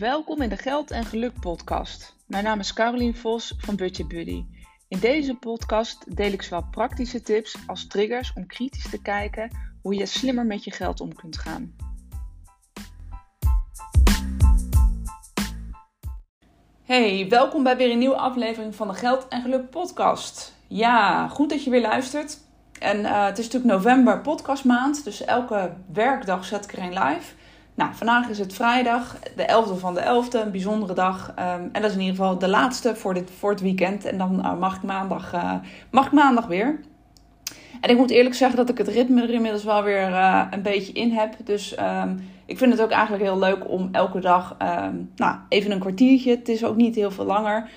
Welkom in de Geld en Geluk podcast. Mijn naam is Carolien Vos van Budget Buddy. In deze podcast deel ik zowel praktische tips als triggers om kritisch te kijken hoe je slimmer met je geld om kunt gaan. Hey, welkom bij weer een nieuwe aflevering van de Geld en Geluk podcast. Ja, goed dat je weer luistert. En uh, het is natuurlijk november podcastmaand, dus elke werkdag zet ik er een live. Nou, vandaag is het vrijdag, de 11e van de 11e, een bijzondere dag. Um, en dat is in ieder geval de laatste voor, dit, voor het weekend. En dan uh, mag, ik maandag, uh, mag ik maandag weer. En ik moet eerlijk zeggen dat ik het ritme er inmiddels wel weer uh, een beetje in heb. Dus um, ik vind het ook eigenlijk heel leuk om elke dag um, nou, even een kwartiertje, het is ook niet heel veel langer,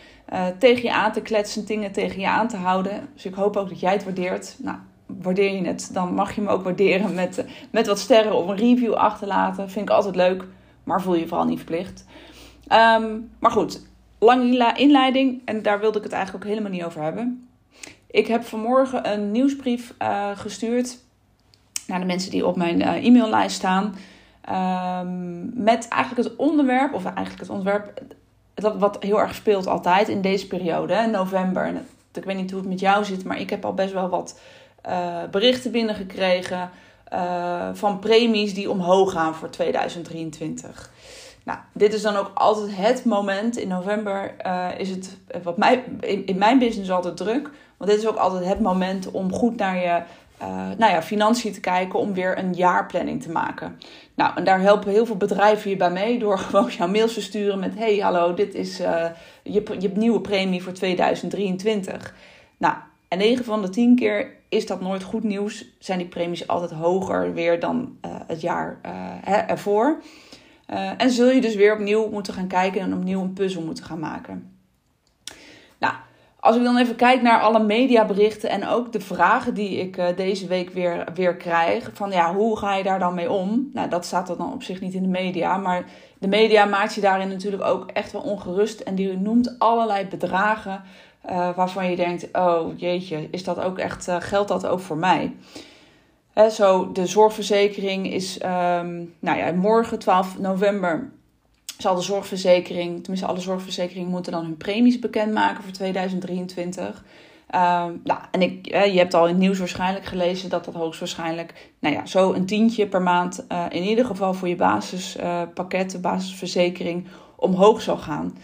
tegen je aan te kletsen, dingen tegen je aan te houden. Dus ik hoop ook dat jij het waardeert. Nou, waardeer je het, dan mag je me ook waarderen met, met wat sterren of een review achterlaten. Vind ik altijd leuk, maar voel je vooral niet verplicht. Um, maar goed, lange inleiding en daar wilde ik het eigenlijk ook helemaal niet over hebben. Ik heb vanmorgen een nieuwsbrief uh, gestuurd naar de mensen die op mijn uh, e-maillijst staan. Um, met eigenlijk het onderwerp, of eigenlijk het onderwerp dat wat heel erg speelt altijd in deze periode, november. Ik weet niet hoe het met jou zit, maar ik heb al best wel wat uh, berichten binnengekregen uh, van premies die omhoog gaan voor 2023. Nou, dit is dan ook altijd het moment. In november uh, is het wat mij, in, in, mijn business altijd druk. Want dit is ook altijd het moment om goed naar je nou ja, financiën te kijken. Om weer een jaarplanning te maken. Nou, en daar helpen heel veel bedrijven je bij mee. Door gewoon jouw mails te sturen met... Hey, hallo, dit is je, je nieuwe premie voor 2023. Nou, en 9 van de 10 keer is dat nooit goed nieuws. Zijn die premies altijd hoger weer dan uh, het jaar uh, hè, ervoor. Uh, en zul je dus weer opnieuw moeten gaan kijken en opnieuw een puzzel moeten gaan maken. Nou, als ik dan even kijk naar alle mediaberichten en ook de vragen die ik deze week weer, weer krijg. Van ja, hoe ga je daar dan mee om? Nou, dat staat dan op zich niet in de media. Maar de media maakt je daarin natuurlijk ook echt wel ongerust. En die noemt allerlei bedragen uh, waarvan je denkt, oh jeetje, is dat ook echt, uh, geldt dat ook voor mij? Hè, zo, de zorgverzekering is, um, nou ja, morgen 12 november zal de zorgverzekering, tenminste alle zorgverzekeringen moeten dan hun premies bekendmaken voor 2023. Um, nou, en ik, je hebt al in het nieuws waarschijnlijk gelezen dat dat hoogstwaarschijnlijk, nou ja, zo een tientje per maand, uh, in ieder geval voor je basispakket, de basisverzekering, omhoog zal gaan.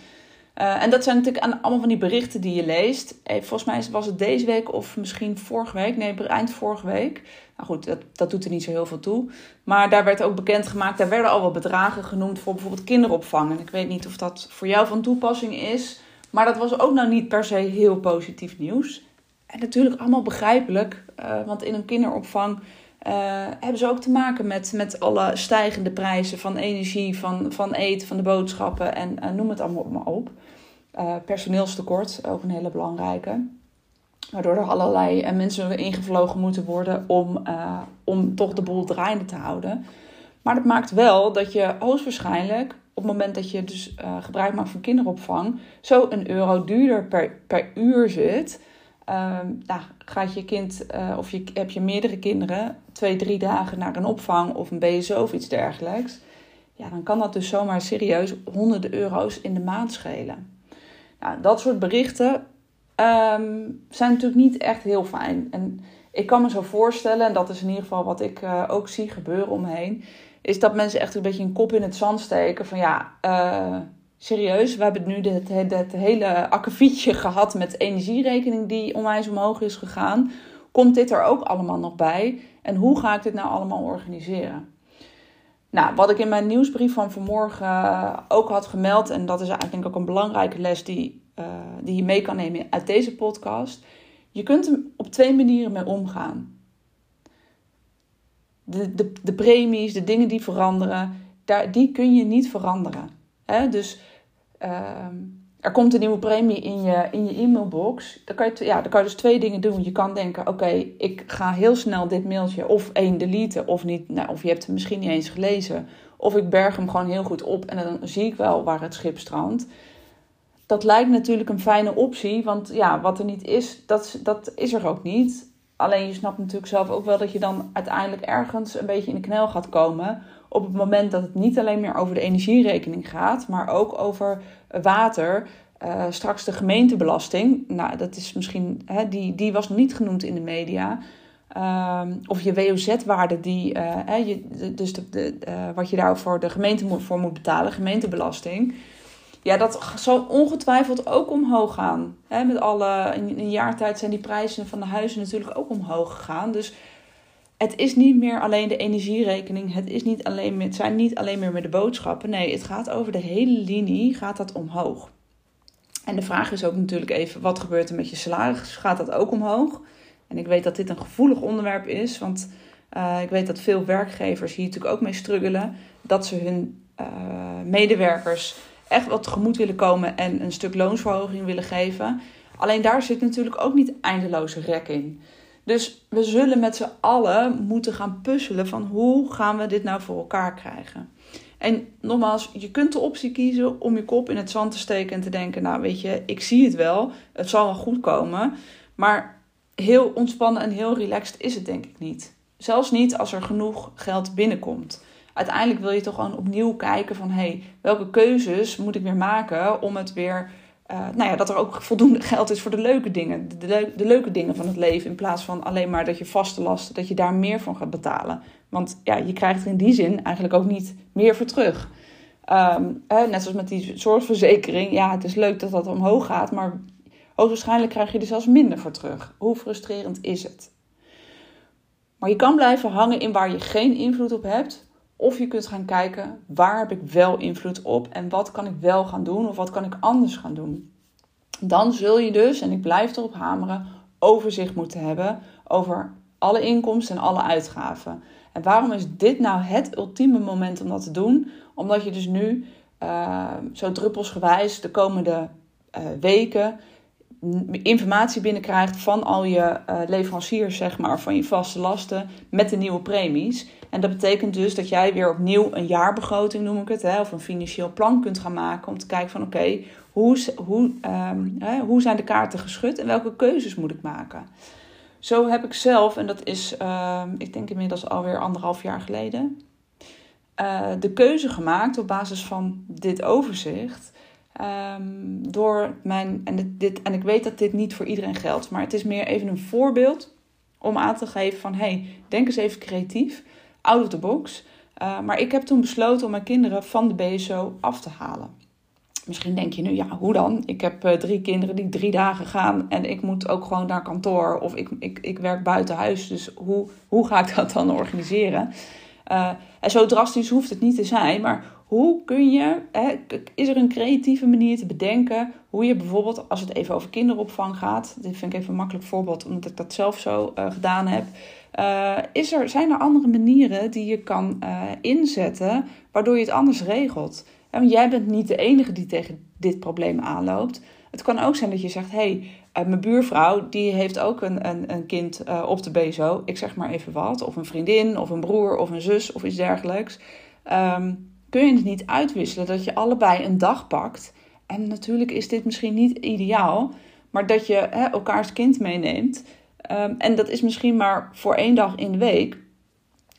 Uh, en dat zijn natuurlijk allemaal van die berichten die je leest. Hey, volgens mij was het deze week of misschien vorige week. Nee, eind vorige week. Nou goed, dat, dat doet er niet zo heel veel toe. Maar daar werd ook bekendgemaakt. Daar werden al wel bedragen genoemd voor bijvoorbeeld kinderopvang. En ik weet niet of dat voor jou van toepassing is. Maar dat was ook nou niet per se heel positief nieuws. En natuurlijk allemaal begrijpelijk. Uh, want in een kinderopvang uh, hebben ze ook te maken met, met alle stijgende prijzen van energie, van, van eten, van de boodschappen en uh, noem het allemaal op. Uh, personeelstekort, ook een hele belangrijke. Waardoor er allerlei mensen ingevlogen moeten worden om, om toch de boel draaiende te houden. Maar dat maakt wel dat je hoogstwaarschijnlijk op het moment dat je dus gebruik maakt van kinderopvang, zo een euro duurder per, per uur zit. Uh, nou, gaat je kind uh, of je, heb je meerdere kinderen twee, drie dagen naar een opvang of een BSO of iets dergelijks. Ja, dan kan dat dus zomaar serieus honderden euro's in de maand schelen. Nou, dat soort berichten um, zijn natuurlijk niet echt heel fijn. En ik kan me zo voorstellen, en dat is in ieder geval wat ik uh, ook zie gebeuren omheen, is dat mensen echt een beetje een kop in het zand steken van ja, uh, serieus, we hebben nu dit hele akkefietje gehad met energierekening die onwijs omhoog is gegaan. Komt dit er ook allemaal nog bij? En hoe ga ik dit nou allemaal organiseren? Nou, wat ik in mijn nieuwsbrief van vanmorgen uh, ook had gemeld, en dat is eigenlijk ook een belangrijke les die, uh, die je mee kan nemen uit deze podcast. Je kunt er op twee manieren mee omgaan. De, de, de premies, de dingen die veranderen, daar, die kun je niet veranderen. Dus er komt een nieuwe premie in je, in je e-mailbox. Dan kan, je, ja, dan kan je dus twee dingen doen. Je kan denken, oké, ik ga heel snel dit mailtje of één deleten of niet. Nou, of je hebt het misschien niet eens gelezen. Of ik berg hem gewoon heel goed op en dan zie ik wel waar het schip strandt. Dat lijkt natuurlijk een fijne optie, want ja, wat er niet is, dat, dat is er ook niet. Alleen je snapt natuurlijk zelf ook wel dat je dan uiteindelijk ergens een beetje in de knel gaat komen. Op het moment dat het niet alleen meer over de energierekening gaat, maar ook over water. Uh, straks de gemeentebelasting. Nou, dat is misschien, hè, die, die was niet genoemd in de media. Um, of je WOZ-waarde, die, uh, je, dus de, uh, wat je daar voor de gemeente voor moet betalen, gemeentebelasting. Ja, dat zal ongetwijfeld ook omhoog gaan. He, met alle, in een jaar tijd zijn die prijzen van de huizen natuurlijk ook omhoog gegaan. Dus het is niet meer alleen de energierekening. Het, is niet alleen, het zijn niet alleen meer met de boodschappen. Nee, het gaat over de hele linie, gaat dat omhoog. En de vraag is ook natuurlijk even, wat gebeurt er met je salaris? Gaat dat ook omhoog? En ik weet dat dit een gevoelig onderwerp is, want uh, ik weet dat veel werkgevers hier natuurlijk ook mee struggelen. Dat ze hun uh, medewerkers echt wat tegemoet willen komen en een stuk loonsverhoging willen geven. Alleen daar zit natuurlijk ook niet eindeloze rek in. Dus we zullen met z'n allen moeten gaan puzzelen van hoe gaan we dit nou voor elkaar krijgen. En nogmaals, je kunt de optie kiezen om je kop in het zand te steken en te denken: Nou, weet je, ik zie het wel, het zal wel goed komen. Maar heel ontspannen en heel relaxed is het denk ik niet. Zelfs niet als er genoeg geld binnenkomt. Uiteindelijk wil je toch gewoon opnieuw kijken van hé, hey, welke keuzes moet ik weer maken om het weer, uh, nou ja, dat er ook voldoende geld is voor de leuke dingen, de, de, leuke dingen van het leven, in plaats van alleen maar dat je vaste lasten, dat je daar meer van gaat betalen. Want ja, je krijgt er in die zin eigenlijk ook niet meer voor terug. Um, net zoals met die zorgverzekering, ja, het is leuk dat dat omhoog gaat, maar Hoogstwaarschijnlijk krijg je er zelfs minder voor terug. Hoe frustrerend is het? Maar je kan blijven hangen in waar je geen invloed op hebt. Of je kunt gaan kijken waar heb ik wel invloed op en wat kan ik wel gaan doen of wat kan ik anders gaan doen. Dan zul je dus, en ik blijf erop hameren, overzicht moeten hebben over alle inkomsten en alle uitgaven. En waarom is dit nou het ultieme moment om dat te doen? Omdat je dus nu uh, zo druppelsgewijs de komende uh, weken informatie binnenkrijgt van al je uh, leveranciers, zeg maar, van je vaste lasten met de nieuwe premies. En dat betekent dus dat jij weer opnieuw een jaarbegroting, noem ik het, hè, of een financieel plan kunt gaan maken om te kijken van oké, hoe, hoe, hè, hoe zijn de kaarten geschud en welke keuzes moet ik maken? Zo heb ik zelf, en dat is, uh, ik denk inmiddels alweer anderhalf jaar geleden, uh, de keuze gemaakt op basis van dit overzicht Um, door mijn, en, dit, en ik weet dat dit niet voor iedereen geldt, maar het is meer even een voorbeeld om aan te geven van hey, denk eens even creatief, out of the box. Uh, maar ik heb toen besloten om mijn kinderen van de BSO af te halen. Misschien denk je nu, ja, hoe dan? Ik heb uh, drie kinderen die drie dagen gaan en ik moet ook gewoon naar kantoor of ik, ik, ik werk buiten huis. Dus hoe, hoe ga ik dat dan organiseren? Uh, en zo drastisch hoeft het niet te zijn, maar hoe kun je, hè, is er een creatieve manier te bedenken hoe je bijvoorbeeld, als het even over kinderopvang gaat, dit vind ik even een makkelijk voorbeeld omdat ik dat zelf zo uh, gedaan heb. Uh, is er, zijn er andere manieren die je kan uh, inzetten waardoor je het anders regelt? want jij bent niet de enige die tegen dit probleem aanloopt. Het kan ook zijn dat je zegt: hey, mijn buurvrouw die heeft ook een, een, een kind op de BSO, ik zeg maar even wat, of een vriendin, of een broer, of een zus, of iets dergelijks. Um, kun je het niet uitwisselen dat je allebei een dag pakt. En natuurlijk is dit misschien niet ideaal, maar dat je hè, elkaars kind meeneemt. Um, en dat is misschien maar voor één dag in de week.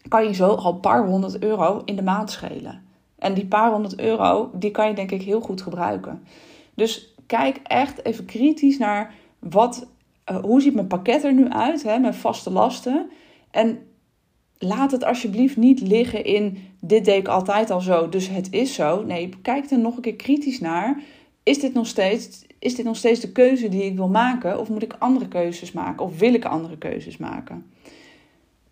Kan je zo al een paar honderd euro in de maand schelen. En die paar honderd euro, die kan je denk ik heel goed gebruiken. Dus kijk echt even kritisch naar wat, uh, hoe ziet mijn pakket er nu uit, hè, mijn vaste lasten. En laat het alsjeblieft niet liggen in dit deed ik altijd al zo, dus het is zo. Nee, kijk er nog een keer kritisch naar. Is dit nog steeds, is dit nog steeds de keuze die ik wil maken? Of moet ik andere keuzes maken? Of wil ik andere keuzes maken?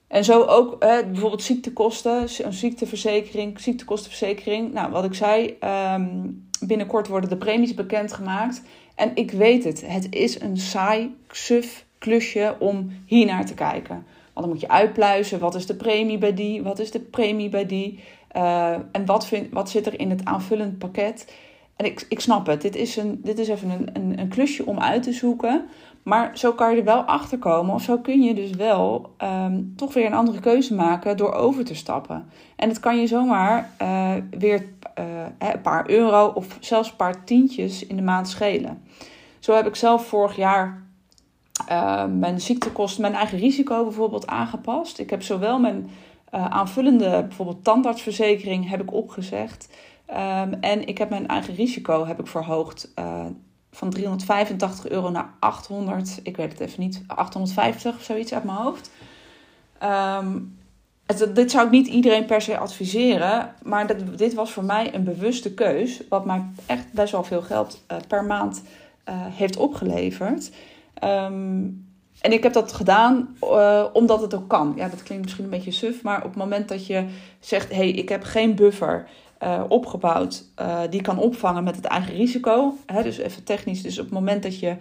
En zo ook bijvoorbeeld ziektekosten, een ziekteverzekering, ziektekostenverzekering. Nou, wat ik zei, um, binnenkort worden de premies bekendgemaakt. En ik weet het, het is een saai, suf klusje om hier naar te kijken. Dan moet je uitpluizen. Wat is de premie bij die? Wat is de premie bij die? Uh, en wat, wat zit er in het aanvullend pakket? En ik, ik snap het. Dit is, een, dit is even een, een, een klusje om uit te zoeken. Maar zo kan je er wel achter komen. Of zo kun je dus wel um, toch weer een andere keuze maken door over te stappen. En het kan je zomaar uh, weer uh, een paar euro of zelfs een paar tientjes in de maand schelen. Zo heb ik zelf vorig jaar uh, mijn ziektekosten, mijn eigen risico bijvoorbeeld aangepast. Ik heb zowel mijn uh, aanvullende bijvoorbeeld tandartsverzekering heb ik opgezegd. Um, en ik heb mijn eigen risico heb ik verhoogd uh, van 385 euro naar 800, ik weet het even niet, 850 of zoiets uit mijn hoofd. Het, dit zou ik niet iedereen per se adviseren, maar dat, dit was voor mij een bewuste keus, wat mij echt best wel veel geld uh, per maand heeft opgeleverd. Um, en ik heb dat gedaan uh, omdat het ook kan. Ja, dat klinkt misschien een beetje suf, maar op het moment dat je zegt: hé, hey, ik heb geen buffer uh, opgebouwd uh, die kan opvangen met het eigen risico. Hè, dus even technisch, dus op het moment dat je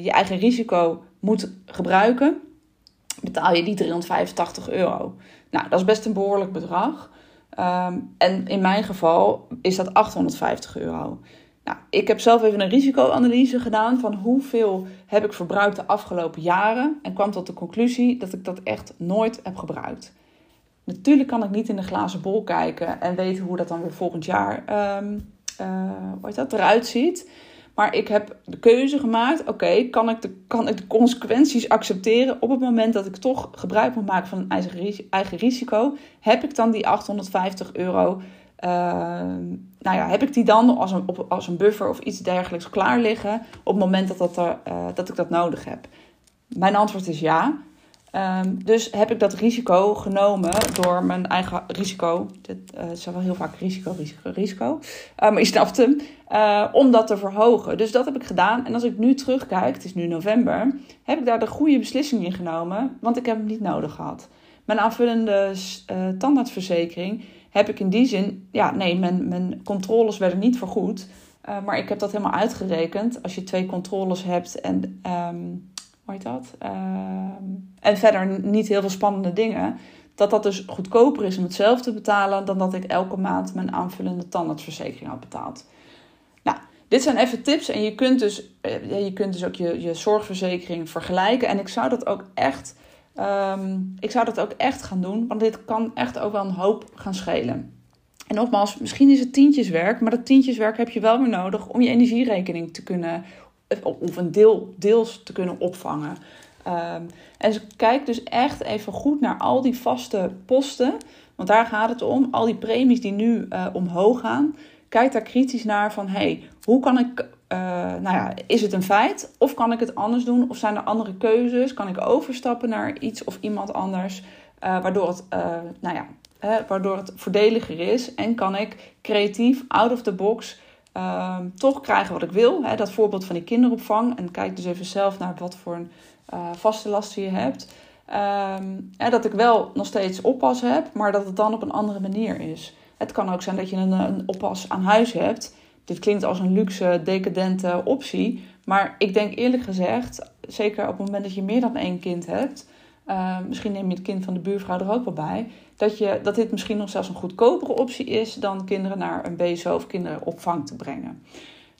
je eigen risico moet gebruiken, betaal je die 385 euro. Nou, dat is best een behoorlijk bedrag. Um, en in mijn geval is dat 850 euro. Nou, ik heb zelf even een risicoanalyse gedaan van hoeveel heb ik verbruikt de afgelopen jaren. En kwam tot de conclusie dat ik dat echt nooit heb gebruikt. Natuurlijk kan ik niet in de glazen bol kijken en weten hoe dat dan weer volgend jaar um, uh, dat, eruit ziet. Maar ik heb de keuze gemaakt: oké, kan, ik de, kan ik de consequenties accepteren op het moment dat ik toch gebruik moet maken van een eigen, eigen risico? Heb ik dan die 850 euro uh, nou ja, heb ik die dan als een, als een buffer of iets dergelijks klaar liggen op het moment dat, dat, er, uh, dat ik dat nodig heb? Mijn antwoord is ja. Um, dus heb ik dat risico genomen door mijn eigen risico. Dit uh, is wel heel vaak risico, risico, risico. Uh, maar je snapt hem. Om dat te verhogen. Dus dat heb ik gedaan. En als ik nu terugkijk, het is nu november, heb ik daar de goede beslissing in genomen. Want ik heb hem niet nodig gehad. Mijn aanvullende tandartsverzekering heb ik in die zin, ja, nee, mijn, mijn controles werden niet vergoed. Uh, maar ik heb dat helemaal uitgerekend. Als je twee controles hebt en, um, hoe heet dat? Uh, en verder niet heel veel spannende dingen. Dat dat dus goedkoper is om hetzelfde te betalen dan dat ik elke maand mijn aanvullende tandartsverzekering had betaald. Nou, dit zijn even tips en je kunt dus, je kunt dus ook je, je zorgverzekering vergelijken. En ik zou dat ook echt Um, ik zou dat ook echt gaan doen, want dit kan echt ook wel een hoop gaan schelen. En nogmaals, misschien is het tientjeswerk, maar dat tientjeswerk heb je wel weer nodig om je energierekening te kunnen, of een deel, deels te kunnen opvangen. Um, en kijk dus echt even goed naar al die vaste posten, want daar gaat het om. Al die premies die nu uh, omhoog gaan, kijk daar kritisch naar van, hey, hoe kan ik uh, nou ja, is het een feit? Of kan ik het anders doen? Of zijn er andere keuzes? Kan ik overstappen naar iets of iemand anders? Uh, waardoor, het, uh, nou ja, hè, waardoor het voordeliger is. En kan ik creatief, out of the box, ehm, toch krijgen wat ik wil. Hè? Dat voorbeeld van die kinderopvang. En kijk dus even zelf naar wat voor een vaste lasten je hebt. Um, hè, dat ik wel nog steeds oppas heb, maar dat het dan op een andere manier is. Het kan ook zijn dat je een, een oppas aan huis hebt dit klinkt als een luxe, decadente optie. Maar ik denk eerlijk gezegd, zeker op het moment dat je meer dan één kind hebt, uh, misschien neem je het kind van de buurvrouw er ook wel bij, dat, je, dat dit misschien nog zelfs een goedkopere optie is dan kinderen naar een BSO of kinderopvang te brengen.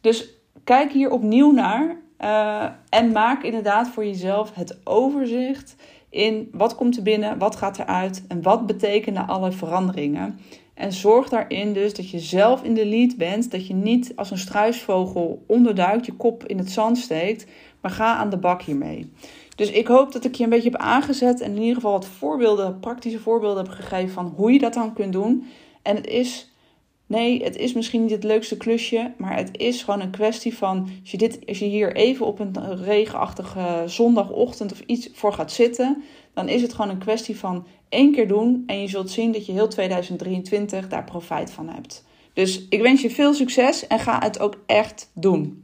Dus kijk hier opnieuw naar uh, en maak inderdaad voor jezelf het overzicht in wat komt er binnen, wat gaat eruit en wat betekenen alle veranderingen. En zorg daarin dus dat je zelf in de lead bent. Dat je niet als een struisvogel onderduikt, je kop in het zand steekt. Maar ga aan de bak hiermee. Dus ik hoop dat ik je een beetje heb aangezet. En in ieder geval wat voorbeelden, praktische voorbeelden heb gegeven van hoe je dat dan kunt doen. En het is, nee, het is misschien niet het leukste klusje. Maar het is gewoon een kwestie van, als je, dit, als je hier even op een regenachtige zondagochtend of iets voor gaat zitten. Dan is het gewoon een kwestie van één keer doen en je zult zien dat je heel 2023 daar profijt van hebt. Dus ik wens je veel succes en ga het ook echt doen.